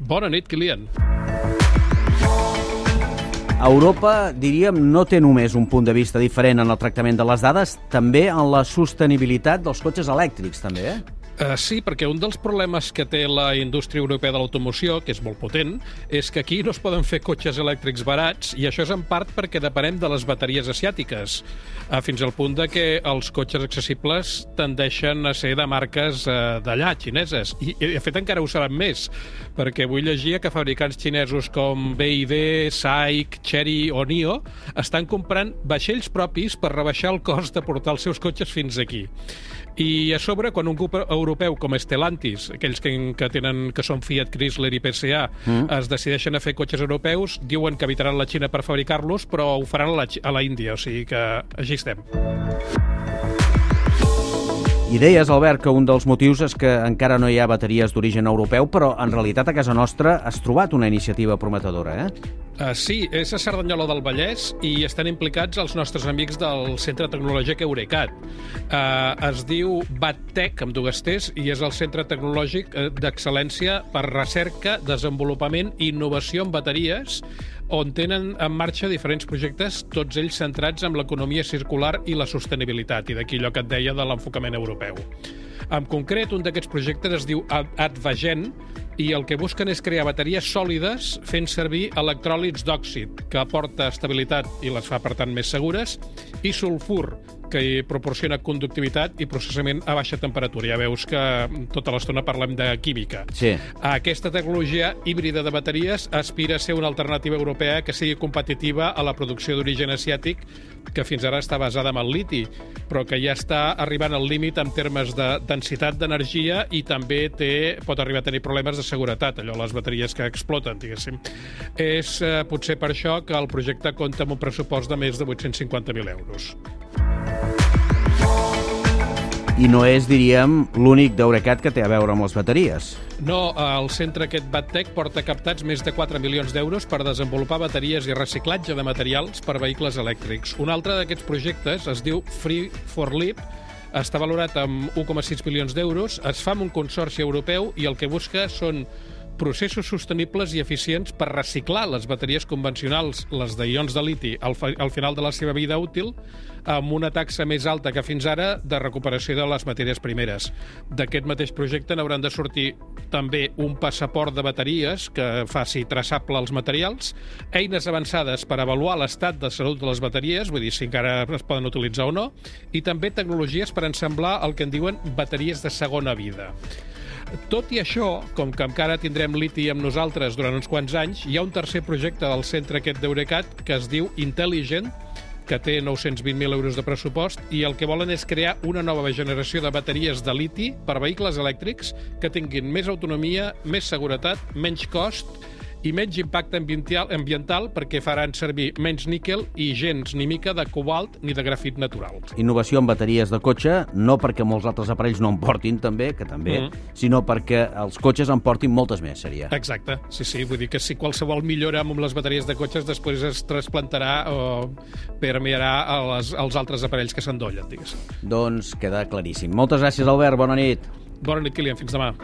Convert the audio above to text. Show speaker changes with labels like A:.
A: Bona nit, Kilian.
B: Europa, diríem, no té només un punt de vista diferent en el tractament de les dades, també en la sostenibilitat dels cotxes elèctrics, també, eh?
A: Uh, sí, perquè un dels problemes que té la indústria europea de l'automoció, que és molt potent, és que aquí no es poden fer cotxes elèctrics barats i això és en part perquè depenem de les bateries asiàtiques, uh, fins al punt de que els cotxes accessibles tendeixen a ser de marques uh, d'allà, xineses. I, I, de fet, encara ho seran més, perquè avui llegia que fabricants xinesos com BYD, SAIC, Chery o NIO estan comprant vaixells propis per rebaixar el cost de portar els seus cotxes fins aquí. I a sobre, quan un grup europeu com Stellantis, aquells que, que, tenen, que són Fiat, Chrysler i PSA, mm. es decideixen a fer cotxes europeus, diuen que evitaran la Xina per fabricar-los, però ho faran a la, a la Índia, o sigui que així estem.
B: I deies, Albert, que un dels motius és que encara no hi ha bateries d'origen europeu, però en realitat a casa nostra has trobat una iniciativa prometedora, eh?
A: Uh, sí, és a Cerdanyola del Vallès i estan implicats els nostres amics del Centre Tecnològic Eurecat. Uh, es diu BatTech, amb dues T's, i és el Centre Tecnològic d'Excel·lència per Recerca, Desenvolupament i Innovació en Bateries, on tenen en marxa diferents projectes, tots ells centrats en l'economia circular i la sostenibilitat, i d'aquí allò que et deia de l'enfocament europeu. En concret, un d'aquests projectes es diu Advagen, i el que busquen és crear bateries sòlides fent servir electròlits d'òxid, que aporta estabilitat i les fa, per tant, més segures, i sulfur, que proporciona conductivitat i processament a baixa temperatura. Ja veus que tota l'estona parlem de química.
B: Sí.
A: Aquesta tecnologia híbrida de bateries aspira a ser una alternativa europea que sigui competitiva a la producció d'origen asiàtic que fins ara està basada en el liti, però que ja està arribant al límit en termes de densitat d'energia i també té, pot arribar a tenir problemes de seguretat, allò, les bateries que exploten, diguéssim. És eh, potser per això que el projecte compta amb un pressupost de més de 850.000 euros.
B: I no és, diríem, l'únic d'Eurecat que té a veure amb les bateries.
A: No, el centre aquest BatTech porta captats més de 4 milions d'euros per desenvolupar bateries i reciclatge de materials per vehicles elèctrics. Un altre d'aquests projectes es diu Free for Leap, està valorat amb 1,6 milions d'euros, es fa amb un consorci europeu i el que busca són processos sostenibles i eficients per reciclar les bateries convencionals, les d'ions de liti, al, al final de la seva vida útil, amb una taxa més alta que fins ara de recuperació de les matèries primeres. D'aquest mateix projecte n'hauran de sortir també un passaport de bateries que faci traçable els materials, eines avançades per avaluar l'estat de salut de les bateries, vull dir si encara es poden utilitzar o no, i també tecnologies per ensamblar el que en diuen bateries de segona vida. Tot i això, com que encara tindrem liti amb nosaltres durant uns quants anys, hi ha un tercer projecte del centre aquest d'Eurecat que es diu Intelligent, que té 920.000 euros de pressupost i el que volen és crear una nova generació de bateries de liti per vehicles elèctrics que tinguin més autonomia, més seguretat, menys cost i menys impacte ambiental, ambiental perquè faran servir menys níquel i gens ni mica de cobalt ni de grafit natural.
B: Innovació en bateries de cotxe, no perquè molts altres aparells no en portin també, que també, mm. sinó perquè els cotxes en portin moltes més, seria.
A: Exacte, sí, sí, vull dir que si qualsevol millora amb les bateries de cotxes després es trasplantarà o permearà als, als altres aparells que s'endollen, diguéssim.
B: Doncs queda claríssim. Moltes gràcies, Albert, bona nit.
A: Bona nit, Kilian, fins demà.